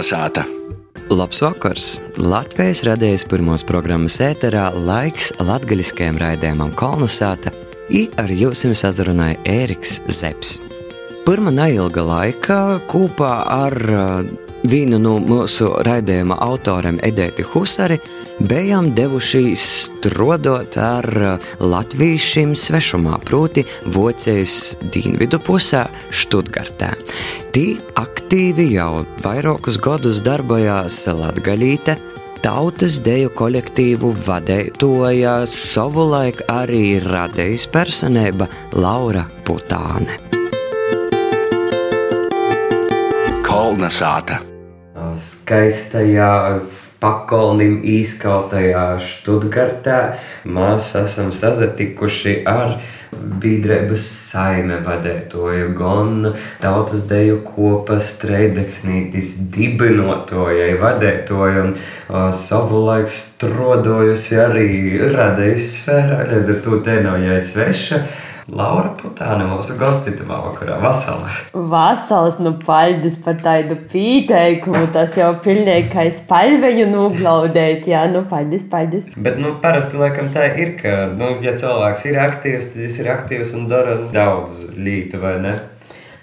Kalnasāta! Labs vakars! Latvijas radījis pirmos programmas ēterā laiks latgaļiskajam raidījumam Kalnasāta, i ar jums sazrunāja Ēriks Zeps. Pirmā neilga laika kopā ar vienu no mūsu raidījuma autoriem Edēti Husari bijām devušies strodot ar latviešiem svešumā, proti Vocijas dienvidu pusē, Študgartē. Tī aktīvi jau vairākus gadus darbojās Latgalīte, tautas deju kolektīvu vadītoja savulaik arī radījis personība Laura Putāne. Kolnasāta! skaistajā pakolnim izkautajā Študgartā mēs esam sazatikuši ar biedrības saime vadētoju, gan tautas deju kopas treideksnītis dibinotojai vadētoju un uh, savulaik strodojusi arī radējas sfērā, līdz ar to te nav jāizsveša. Laura Putāna mūsu gostītavā vakarā Vasalā. Vasalas, nu paldies par tādu pieteikumu, tas jau pilnīgi kā spalveņu noglaudēt, jā, nu paldies, paldies. Bet, nu, parasti laikam tā ir, ka, nu, ja cilvēks ir aktīvs, tad viņš ir aktīvs un dara daudz lītu, vai ne?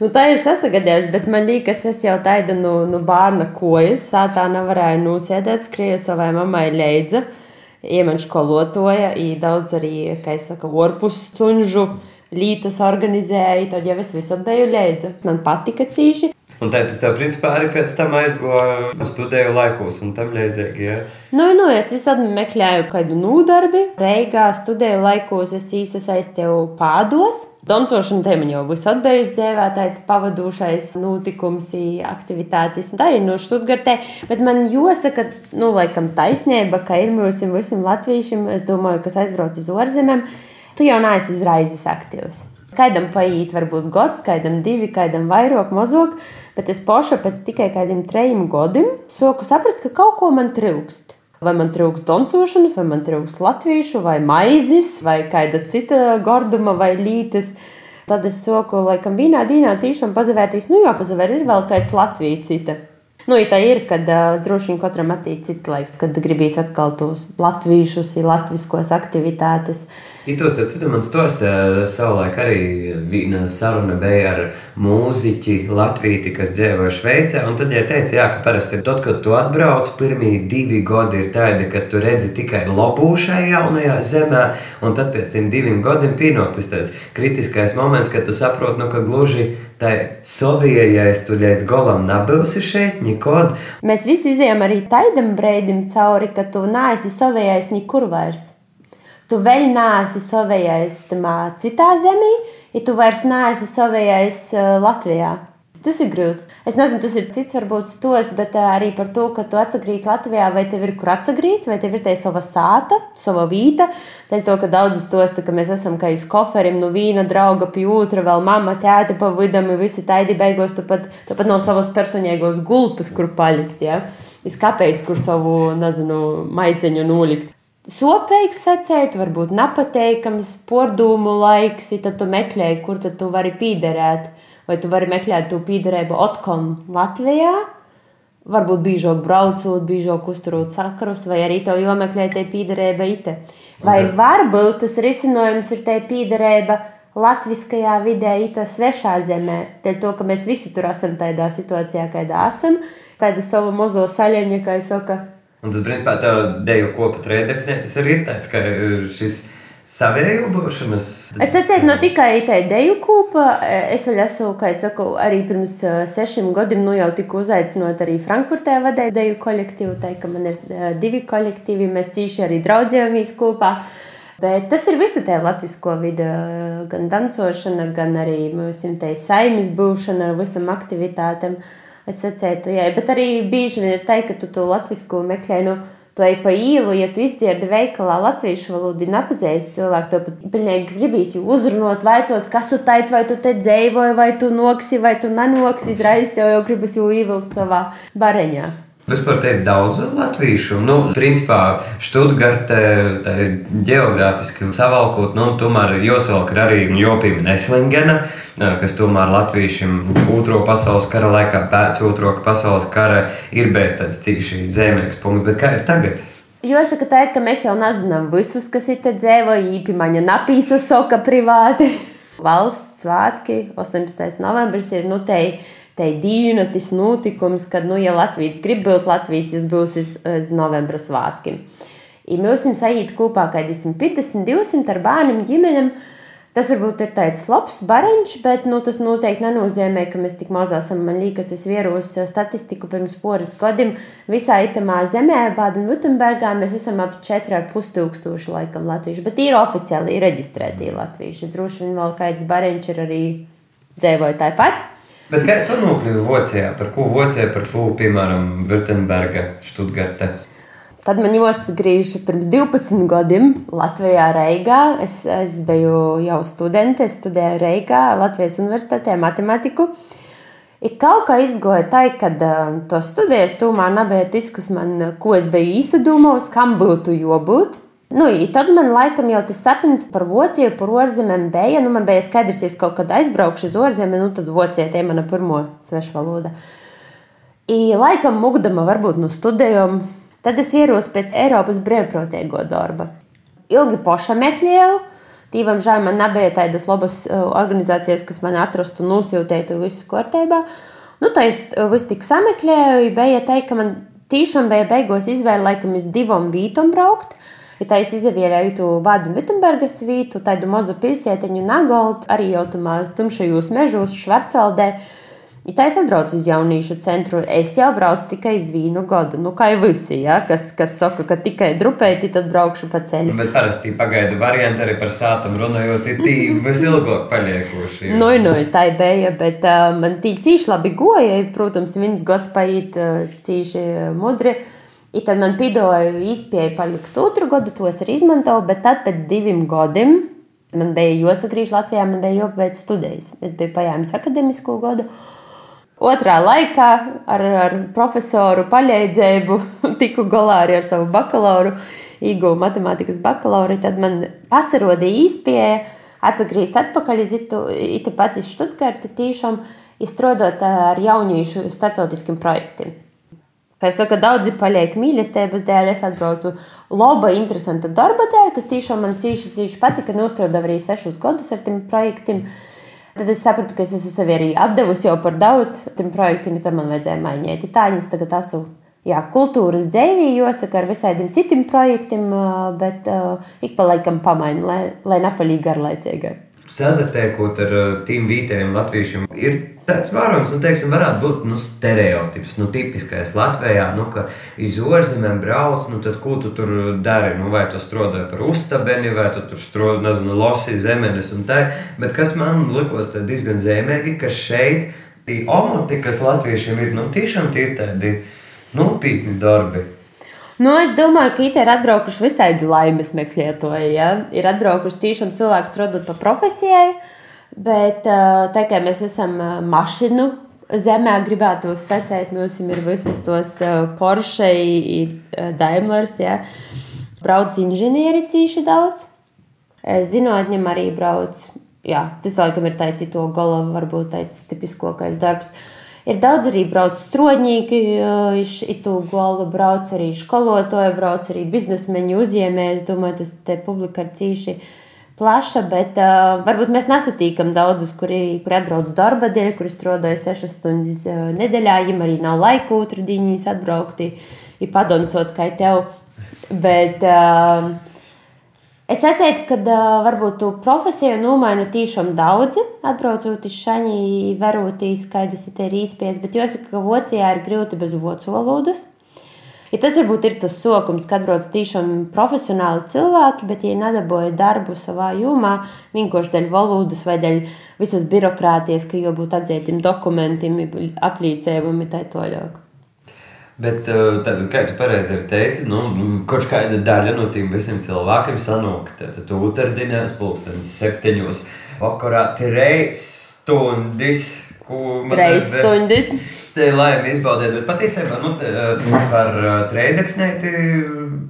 Nu, tā ir sasagadījusi, bet man liekas, es jau tādu nu, nu bērna kojas sātā nevarēju nosēdēt, skrieju savai mammai leidza. Iemeņš skolotoja, ir daudz arī, kā es saku, orpus stunžu lītas organizēja, tad jau es visur biju leidza. Man patika cīši. Un tā tas tev, principā, arī pēc tam aizgoja studēju laikos un tam līdzīgi. Ja? Nu, nu, es visur meklēju kādu nodarbi. Reigā studēju laikos es iesaistīju pādos. Dancošana te man jau visur bijusi dzīvē, tā ir pavadošais notikums, aktivitātes. Tā ir no Študgartē, bet man jāsaka, nu, laikam taisnība, ka ir mums visiem latviešiem, es domāju, kas aizbrauc uz ārzemēm, tu jau neesi izraizis aktīvs. Kādam paiet, varbūt gads, kādam divi, kādam vairāk, mazāk, bet es paša pēc tikai kādiem trim gadiem sāku saprast, ka kaut ko man trūkst. Vai man trūkst doncošanas, vai man trūkst latviešu, vai maizes, vai kāda cita gorduma, vai lītes. Tad es saku, laikam, vienā dienā tiešām pazavērtīs, nu jā, pazavēr ir vēl kāds Latvijas cita. Nu, ja tā ir, kad uh, droši vien katram attīstīs cits laiks, kad gribīs atkal tos latviešu, latviskos aktivitātes. Itos, tad tu man stāstīji, savulaik arī viena saruna bija ar mūziķi Latviju, kas dzīvo Šveicē. Un tad, ja teica, jā, ka parasti tad, kad tu atbrauc, pirmie divi gadi ir tādi, ka tu redzi tikai labu šajā jaunajā zemē, un tad pēc tam diviem gadiem pienāktas tas kritiskais moments, kad tu saproti, nu, ka gluži Tā Sovijais tu līdz galam nebūsi šeit, nekad. Mēs visi izējām arī tādam brīdim cauri, ka tu neesi Sovijais nekur vairs. Tu vēl neesi Sovijais tamā citā zemē, ja tu vairs neesi Sovijais uh, Latvijā. Tas ir grūts. Es nezinu, tas ir cits, varbūt stos, bet arī par to, ka tu atgriezīsies Latvijā, vai tev ir kur atgriezties, vai tev ir tā sava sāta, sava vīta. Dēļ to, ka daudz stosta, ka mēs esam kā uz koferim, nu viena drauga pie otra, vēl mamma, tēta pa vidam, visi taidi beigās, tu pat, tu pat no savas personīgos gultas, kur palikt. Ja? Es kāpēc, kur savu, nezinu, maiceņu nolikt. Sopīgs secēt, varbūt nepateikams, pordūmu laiks, tad tu meklēji, kur tad tu vari pīderēt vai tu vari meklēt to pīderību Otkon Latvijā. Varbūt biežāk braucot, biežāk uzturot sakarus, vai arī tev jāmeklē te pīderība ite. Vai okay. varbūt tas risinājums ir te pīderība latviskajā vidē, ita svešā zemē, dēļ to, ka mēs visi tur esam tādā situācijā, kādā esam, tāda savu mazo saļaņa, kā es saku. Un tad, principā, tev deju kopa trēdeksnē, tas arī ir tāds, ka šis savēju būšanas. Es atceros, no tikai tā ideju kūpa. Es vēl esmu, kā jau saku, arī pirms sešiem gadiem nu jau tiku uzaicinot arī Frankfurtē vadīt ideju kolektīvu. Tā kā man ir divi kolektīvi, mēs cīši arī draudzējamies kopā. Bet tas ir visa tā latviešu vide, gan dancošana, gan arī mūsu saimnes būšana ar visam aktivitātēm. Es atceros, jā, bet arī bieži vien ir tā, ka tu to latviešu meklē. Nu, Tu ej pa īlu, ja tu izdzirdi veikalā latviešu valodu, nepazīsti cilvēku, to pat pilnīgi gribīs uzrunāt, vaicot, kas tu teici, vai tu te dzēvoji, vai tu noksi, vai tu nenoksi, izraisi tev jau gribas jau ievilkt savā bareņā. Vispār te ir daudz latviešu. Nu, principā, Študgarte geogrāfiski savalkot, nu, tomēr jāsavalk arī Jopīma Neslingena, kas tomēr latviešiem otro pasaules kara laikā, pēc otro pasaules kara ir bijis tāds cīši zemīgs punkts. Bet kā ir tagad? Jāsaka, tā, ka mēs jau nezinām visus, kas ir te dzīvojuši, īpaši napīsa soka privāti. Valsts svētki, 18. novembris ir nu, te tai diena, tas notikums, kad, nu, ja Latvijas grib būt Latvijas, tas būs uz, novembra svētkiem. Ja mēs jums sajūt kopā kaut kādiem 50, 200 ar bērniem, ģimenēm, tas varbūt ir tāds labs bariņš, bet nu, tas noteikti nenozīmē, ka mēs tik maz esam. Man liekas, es vieroju statistiku pirms poras gadiem. Visā itamā zemē, Bādenvurtembergā, mēs esam ap 4,5 tūkstoši laikam latviešu, bet ir oficiāli reģistrēti latvieši. Droši vien vēl kāds bariņš ir arī dzīvoja tāpat. Bet kā tu nokļuvi Vācijā? Par ko Vācijā, par ko, piemēram, Württemberga, Stuttgarte? Tad man jāatgriež pirms 12 gadiem Latvijā, Reigā. Es, es biju jau studente, es studēju Reigā, Latvijas Universitātē, matemātiku. Ir kaut kā izgoja tā, ka uh, to studējas, tomēr nebija tas, kas man, ko es biju īsadūmojis, kam būtu jābūt. Nu, tad man laikam jau tas sapnis par Vāciju, par ārzemēm bija. Nu, man bija skaidrs, ja es kaut kad aizbraukšu uz ārzemēm, nu, tad Vācija ir mana pirmā sveša valoda. I, laikam, mugdama varbūt no studijām, tad es ierosu pēc Eiropas brīvprātīgo darba. Ilgi poša meklēju. Tīvam žēl, man nebija tādas labas organizācijas, kas man atrastu, nosūtītu visu kārtībā. Nu, tā es visu tik sameklēju, bija tā, ka man tiešām bija beigās izvēle, laikam, uz divām vītām braukt. Ja tā es izvēlēju tu Bādu-Vitembergas vītu, tādu mazu pilsētiņu Nagolt, arī jau tamā tumšajos mežos, Švarcaldē. Ja tā es atbraucu uz jauniešu centru, es jau braucu tikai uz vīnu gadu. Nu, kā jau visi, ja? kas, kas saka, ka tikai drupēti, tad braukšu pa ceļu. Bet parasti pagaidu varianti arī par sātumu runājot, ir tīvi visilgāk paliekoši. Nu, nu, tā bija, bet uh, man tī cīši labi goja, protams, viens gads paiet uh, cīši mudri. Uh, I tad man pidoja īspēja palikt otru gadu, to es arī izmantoju, bet tad pēc diviem gadiem man bija jāatgriež Latvijā, man bija jāpabeidz studijas. Es biju paņēmis akadēmisko gadu. Otrā laikā ar, ar profesoru paļēdzību tiku galā arī ar savu bakalauru, iegūmu matemātikas bakalauru. Tad man pasarodīja īspēja atgriezt atpakaļ uz itu pati Štutgarti tīšām, izstrādāt ar jauniešu starptautiskiem projektiem. Kā jau teicu, daudzi paliek mīlestības dēļ. Es atbraucu laba, interesanta darba dēļ, kas tiešām man cīši, cīši patika. Nostrādāju arī sešus gadus ar tiem projektiem. Tad es sapratu, ka es esmu sevi arī atdevusi jau par daudz tiem projektiem, tad man vajadzēja mainīt. Tā viņas tagad esmu. Jā, kultūras dzīvī, jāsaka, ar visādiem citiem projektiem, bet uh, ik pa laikam pamainu, lai, lai nepalīdz garlaicīgai sazatiekot ar uh, tiem vītējiem latviešiem, ir tāds vērojums, nu, teiksim, varētu būt nu, stereotips, nu, tipiskais Latvijā, nu, ka iz ārzemēm brauc, nu, tad ko tu tur dari? Nu, vai tu strādāji par uztabeni, vai tu tur strādāji, nezinu, losi zemenes un tā. Bet kas man likos diezgan zemīgi, ka šeit tie omoti, kas latviešiem ir, nu, tiešām tie ir tādi nopietni darbi. Nu, es domāju, ka IT ir atbraukuši visādi laimes meklētāji. Ja? Ir atbraukuši tiešām cilvēki strādāt pa profesijai, bet tā kā mēs esam mašīnu zemē, gribētu uzsacēt, mums ir visas tos Porsche, Daimlers, ja? brauc inženieri cīši daudz. Zinātņiem arī brauc. Jā, tas laikam ir tāds, to galva varbūt tāds tipiskākais darbs. Ir daudz arī brauc strādnieki, itu golu brauc arī skolotāji, brauc arī biznesmeņi, uzņēmēji. Es domāju, tas te publika ir cīši plaša, bet uh, varbūt mēs nesatīkam daudzus, kuri, kuri atbrauc darba dēļ, kuri strādāja sešas stundas uh, nedēļā, viņiem arī nav laika otru diņas atbraukt, ir padoncot kā tev. Bet, uh, Es atceru, ka uh, varbūt tu profesiju nomaini tiešām daudzi, atbraucot uz šādi, verotīs, kādas ir īspējas, bet jāsaka, ka Vācijā ir grūti bez vācu valodas. Ja tas varbūt ir tas sokums, kad atbrauc tiešām profesionāli cilvēki, bet, ja nedabūja darbu savā jomā, vienkārši dēļ valodas vai dēļ visas birokrātijas, ka jau būtu atzītiem dokumentiem, aplīcējumiem, tā tālāk. Bet, eh, tad, kā tu pareizi teici, nu, kaut kāda daļa no tiem visiem cilvēkiem sanāk. Tad tu utardinies pulkstenis septiņos vakarā, trīs stundas. Reizes stundas. Te laimi izbaudiet, bet patiesībā nu, te, par trēdeksnēti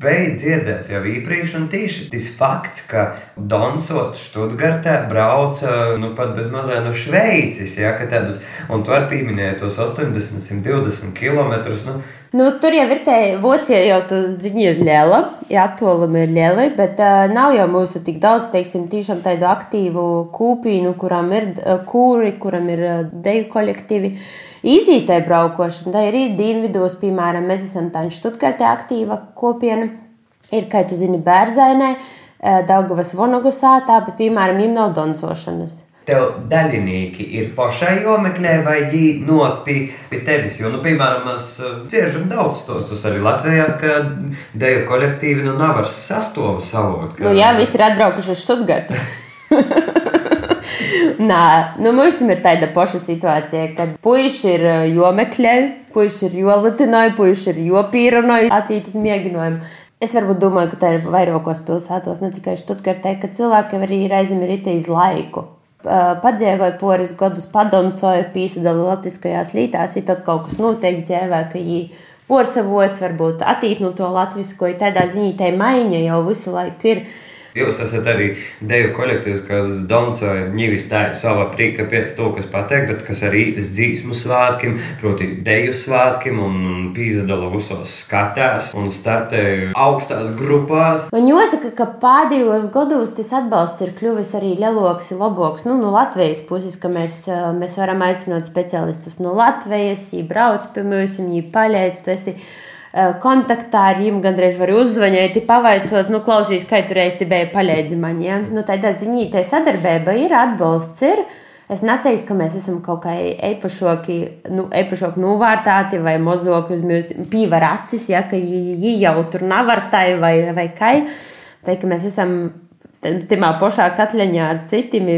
beidz dziedēts jau iepriekš, un tieši tas fakts, ka Donsot Študgartē brauca nu, pat bez mazā no Šveicis, ja, tādus, un tu arī pieminēji tos 80, 120 km. Nu, Nu, tur jau ir tā vocija, jau tā ziņa ir liela, jā, attālumi ir lieli, bet uh, nav jau mūsu tik daudz, teiksim, tiešām tādu aktīvu kūpīnu, kuram ir uh, kūri, kuram ir uh, deju kolektīvi. Izītē braukošana, tā ir dienvidos, piemēram, mēs esam tā Štutgartē aktīva kopiena, ir, kā tu zini, Bērzainē, uh, Daugavas Vonogusā, tā, bet, piemēram, im nav doncošanas tev daļinieki ir pašai jomeklē, vai pie, pie tevis. Jo, nu, piemēram, mēs uh, dzirdam daudz stostus arī Latvijā, ka deju kolektīvi nu nav ar sastovu savot. Ka... Nu, jā, visi ir atbraukuši uz Štutgartu. Nā, nu, mums ir tāda paša situācija, kad puiši ir uh, jomeklē, puiši ir jolatinoji, puiši ir jopīranoji, attīstītas mēģinājumi. Es varbūt domāju, ka tā ir vairākos pilsētos, ne tikai Štutgartē, ka cilvēki arī reizēm ir itī uz laiku padzīvoja poris gadus, padonsoja, pīsadala latviskajās lītās, ja tad kaut kas notiek dzīvē, ka viņi porsavots, varbūt attīt no to latvisko, ja tādā ziņā tai maiņa jau visu laiku ir. Jūs esat arī deju kolektīvs, kas dancoja ņivis tā savā prīka pēc to, kas pateikt, bet kas arī tas dzīsmu svētkiem, proti deju svētkiem un pīzadala visos skatās un startē augstās grupās. Man jāsaka, ka pēdējos gados tas atbalsts ir kļuvis arī lielāks, labāks. Nu, no Latvijas puses, ka mēs, mēs varam aicināt speciālistus no Latvijas, viņi brauc pie mums, viņi palīdz kontaktā ar viņiem gandrīz var uzzvanīt, pavaicot, nu, klausīs, kā tur reizi bija paļēdzi man. Ja? Nu, tādā ziņā tā sadarbība ir, atbalsts ir. Es neteiktu, ka mēs esam kaut kā īpašoki, nu, īpašoki novērtēti vai mazāk uz mums pīvar acis, ja, ka viņi jau tur nav ar tai vai, vai kai. Tā, ka mēs esam tajā pašā katliņā ar citiem,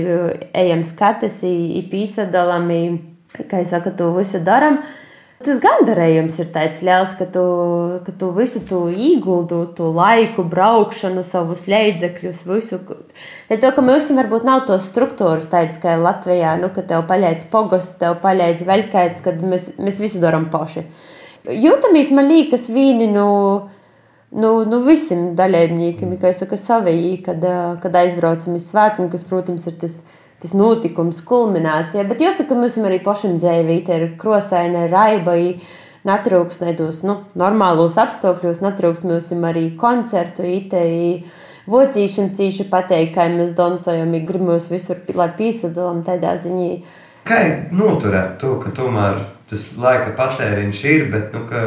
ejam skatas, pīsadalām, kā jau saka, to visu darām. Tas gandarījums ir tāds liels, ka tu, ka tu visu to ieguldu, to laiku, braukšanu, savus līdzekļus, visu. Dēļ to, ka mums varbūt nav to struktūras tādas, kā Latvijā, nu, ka tev paļāts pogosts, tev paļāts veļkaits, kad mēs, mēs visu darām paši. Jūtamies, man liekas, vīni, nu, nu, nu visiem dalībniekiem, kā es saku, savīgi, kad, kad aizbraucam uz svētkiem, kas, protams, ir tas tas notikums, kulminācija. Bet jāsaka, mums arī pašam dzīvīt ir krosaina, raiba. Netrūks nedos nu, normālos apstākļos, netrūks mums arī koncertu, itei, vocīšana cīši pateikt, kā mēs dansojam, gribamos visur, lai piesadalām tādā ziņā. Kā noturēt to, ka tomēr tas laika patēriņš ir, bet, nu, ka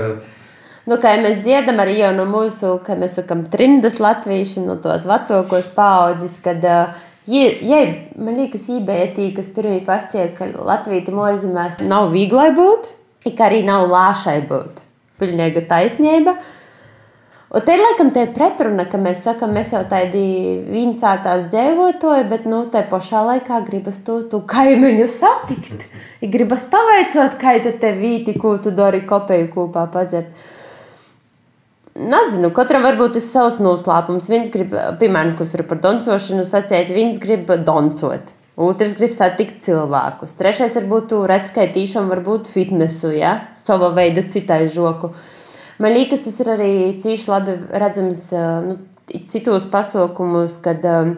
Nu, kā mēs dzirdam, arī jau no mūsu, ka mēs sakām, trimdas latviešiem, no tos vecākos paudzes, kad uh, Ja, man liekas, ībētī, kas pirmie pastāstīja, ka Latvija mūrzemēs nav vieglai būt, ka arī nav lāšai būt. Pilnīga taisnība. Un te ir laikam tā pretruna, ka mēs sakām, mēs jau tādi viensātās dzīvotāji, bet nu, tā pašā laikā gribas to, to kaimiņu satikt. Gribas pavaicot, kā te vīti, ko tu dari kopēju kopā padzert. Nezinu, katram varbūt ir savs noslēpums. Viens grib, piemēram, kas ir par doncošanu, sacīt, viens grib doncot. Otrs grib satikt cilvēkus. Trešais varbūt redz, ka tīšām var būt fitnesu, ja? sava veida citai žoku. Man liekas, tas ir arī cīši labi redzams nu, citos pasaukumos, kad uh,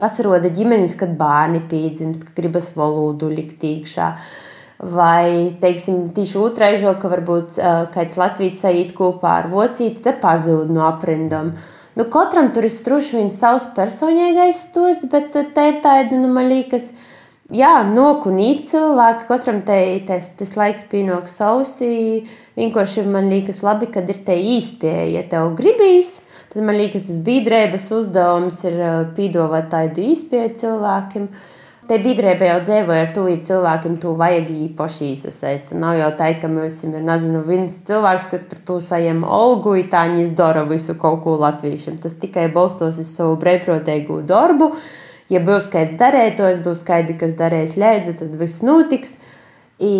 pasiroda ģimenes, kad bērni piedzimst, ka gribas valodu likt iekšā. Uh, Vai, teiksim, tieši otraiz, ka varbūt uh, kāds Latvijas sajūt kopā ar vocīti, te pazūd no aprindām. Nu, katram tur ir struši viens savs personīgais stos, bet te ir tāda, nu, man liekas, jā, nokunīt cilvēki, katram te, tas, tas laiks pienāks sausī. Vienkārši man liekas labi, kad ir te īspēja, ja tev gribīs, tad man liekas tas biedrības uzdevums ir pīdovāt tādu īspēju cilvēkiem. Uh, Te biedrība jau dzīvoja ar to, ja cilvēkiem to vajag īpaši iesaistīt. Nav jau tā, ka mums ir, nezinu, viens cilvēks, kas par to saņem algu, tā viņas dara visu kaut ko latviešiem. Tas tikai balstos uz savu brīvprātīgu darbu. Ja būs kāds darētājs, būs kādi, kas darēs lēdzi, tad viss notiks. I,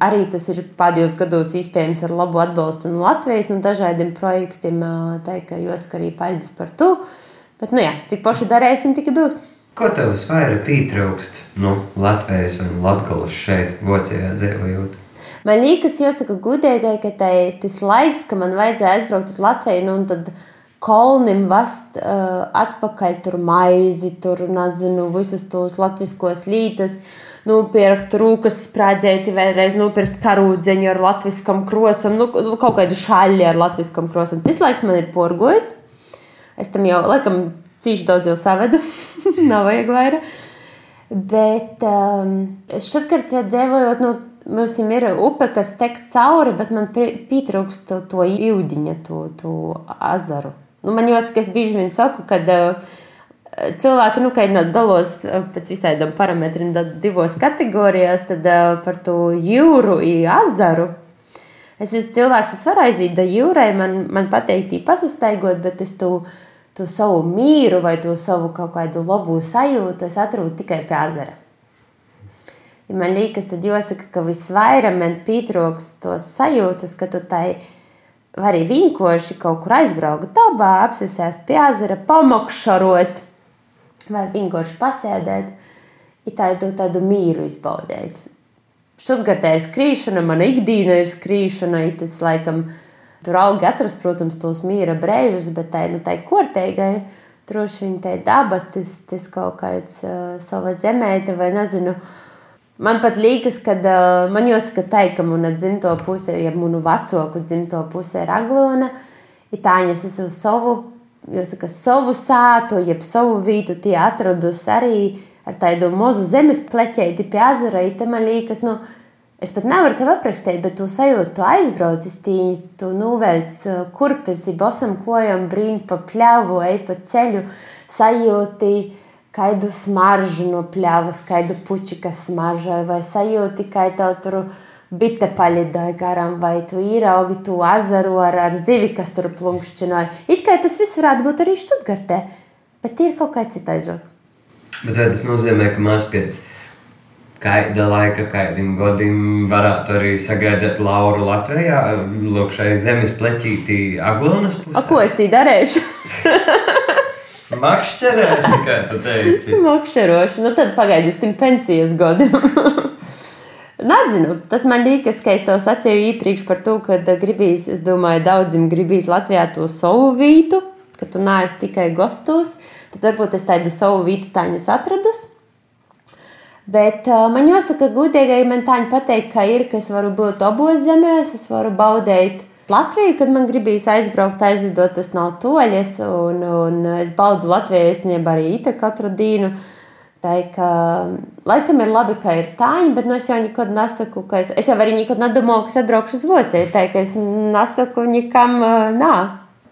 arī tas ir pēdējos gados iespējams ar labu atbalstu no Latvijas, no dažādiem projektiem. Tā kā jūs arī paldies par to. Bet, nu jā, cik paši darēsim, tik būs. Ko tev visvairāk pietrūkst no nu, Latvijas un Latvijas šeit, Vācijā dzīvojot? Man liekas, jāsaka, gudrīgai, ka tai, tas laiks, ka man vajadzēja aizbraukt uz Latviju, nu, un tad kolnim vast uh, atpakaļ tur maizi, tur nezinu, visus tos latviskos lītas. Nopirkt rūkas sprādzēti, vēlreiz nopirkt karūdzeņu ar latviskam krosam, nu, nu kaut kādu šaļi ar latviskam krosam. Tas laiks man ir porgojis. Es tam jau, laikam, cīši daudz jau savedu, nav vajag vairāk. Bet um, kad dzīvojot, nu, Mums ir upe, kas tek cauri, bet man pietrūkst to, to jūdziņa, to, to azaru. Nu, man jāsaka, es bieži vien saku, ka uh, cilvēki, nu, kad dalos pēc visādiem parametriem, divos kategorijās, tad uh, par to jūru un azaru. Es esmu cilvēks, kas var aiziet da jūrai, man, man patīk tī pasastaigot, bet es to, to savu mīru vai to savu kaut kādu labu sajūtu es atrūdu tikai pie azara. Ja man liekas, tad jāsaka, ka visvairāk man pietrūks tos sajūtas, ka tu tai vari vienkārši kaut kur aizbraukt dabā, apsēst pie ezera, pamakšarot vai vienkārši pasēdēt, ja tādu, tādu mīru izbaudīt. Štutgartē ir skrīšana, mana ikdiena ir skrīšana, ja tas laikam tur augi atrast, protams, tos mīra brēžus, bet tai, nu, tai korteigai, droši vien tai daba, tas, tas kaut kāds uh, sava zemēta vai nezinu, Man pat liekas, ka uh, man jāsaka, tā, ka mana dzimto puse, ja manu vecāku dzimto puse ir aglona, ir tā, ja es esmu savu, jāsaka, savu sātu, jeb savu vītu, tie atradusi arī ar tādu mazu zemes pleķēti pie ezera, ir man liekas, nu, es pat nevaru tev aprakstīt, bet tu sajūti, tu aizbraucis, tī, tu nuvelc kurpes, bosam kojam, brīn pa pļavu, ej pa ceļu, sajūti, kādu smaržu no pļavas, kādu puķika smaržai, vai sajūti, ka tev tur bite palidoja garām, vai tu ieraugi to azaru ar, ar zivi, kas tur plunkšķināja. It kā tas viss varētu būt arī Štutgartē, bet ir kaut kā citāžāk. Bet vai tas nozīmē, ka mēs pēc kāda laika, kādiem gadiem varētu arī sagaidīt Lauru Latvijā, lūk, šai zemes pleķītī Aglonas pusē? A, ko es tī darīšu? Makšķerēs, kā tu teici. Makšķeroši. Nu tad pagaidi uz tiem pensijas gadiem. Nezinu, tas man liekas, ka es tev sacīju iepriekš par to, ka gribīs, es domāju, daudziem gribīs Latvijā to savu vītu, ka tu neesi tikai gastos. Tad varbūt es tādu savu vītu tāņus atradus. Bet uh, man jāsaka, gudīgi, man tāņi pateikt, ka ir, ka es varu būt abos zemēs, es varu baudīt Latviju, kad man gribīs aizbraukt, aizlidot, tas nav toļies, un, un es baudu Latviju īstenībā arī ite katru dienu. Tā ka, laikam ir labi, ka ir tāņi, bet nu, es jau nekad nesaku, ka es, es jau arī nekad nedomāju, ka es atbraukšu uz Vociju. Tā ka es nesaku nekam, nā.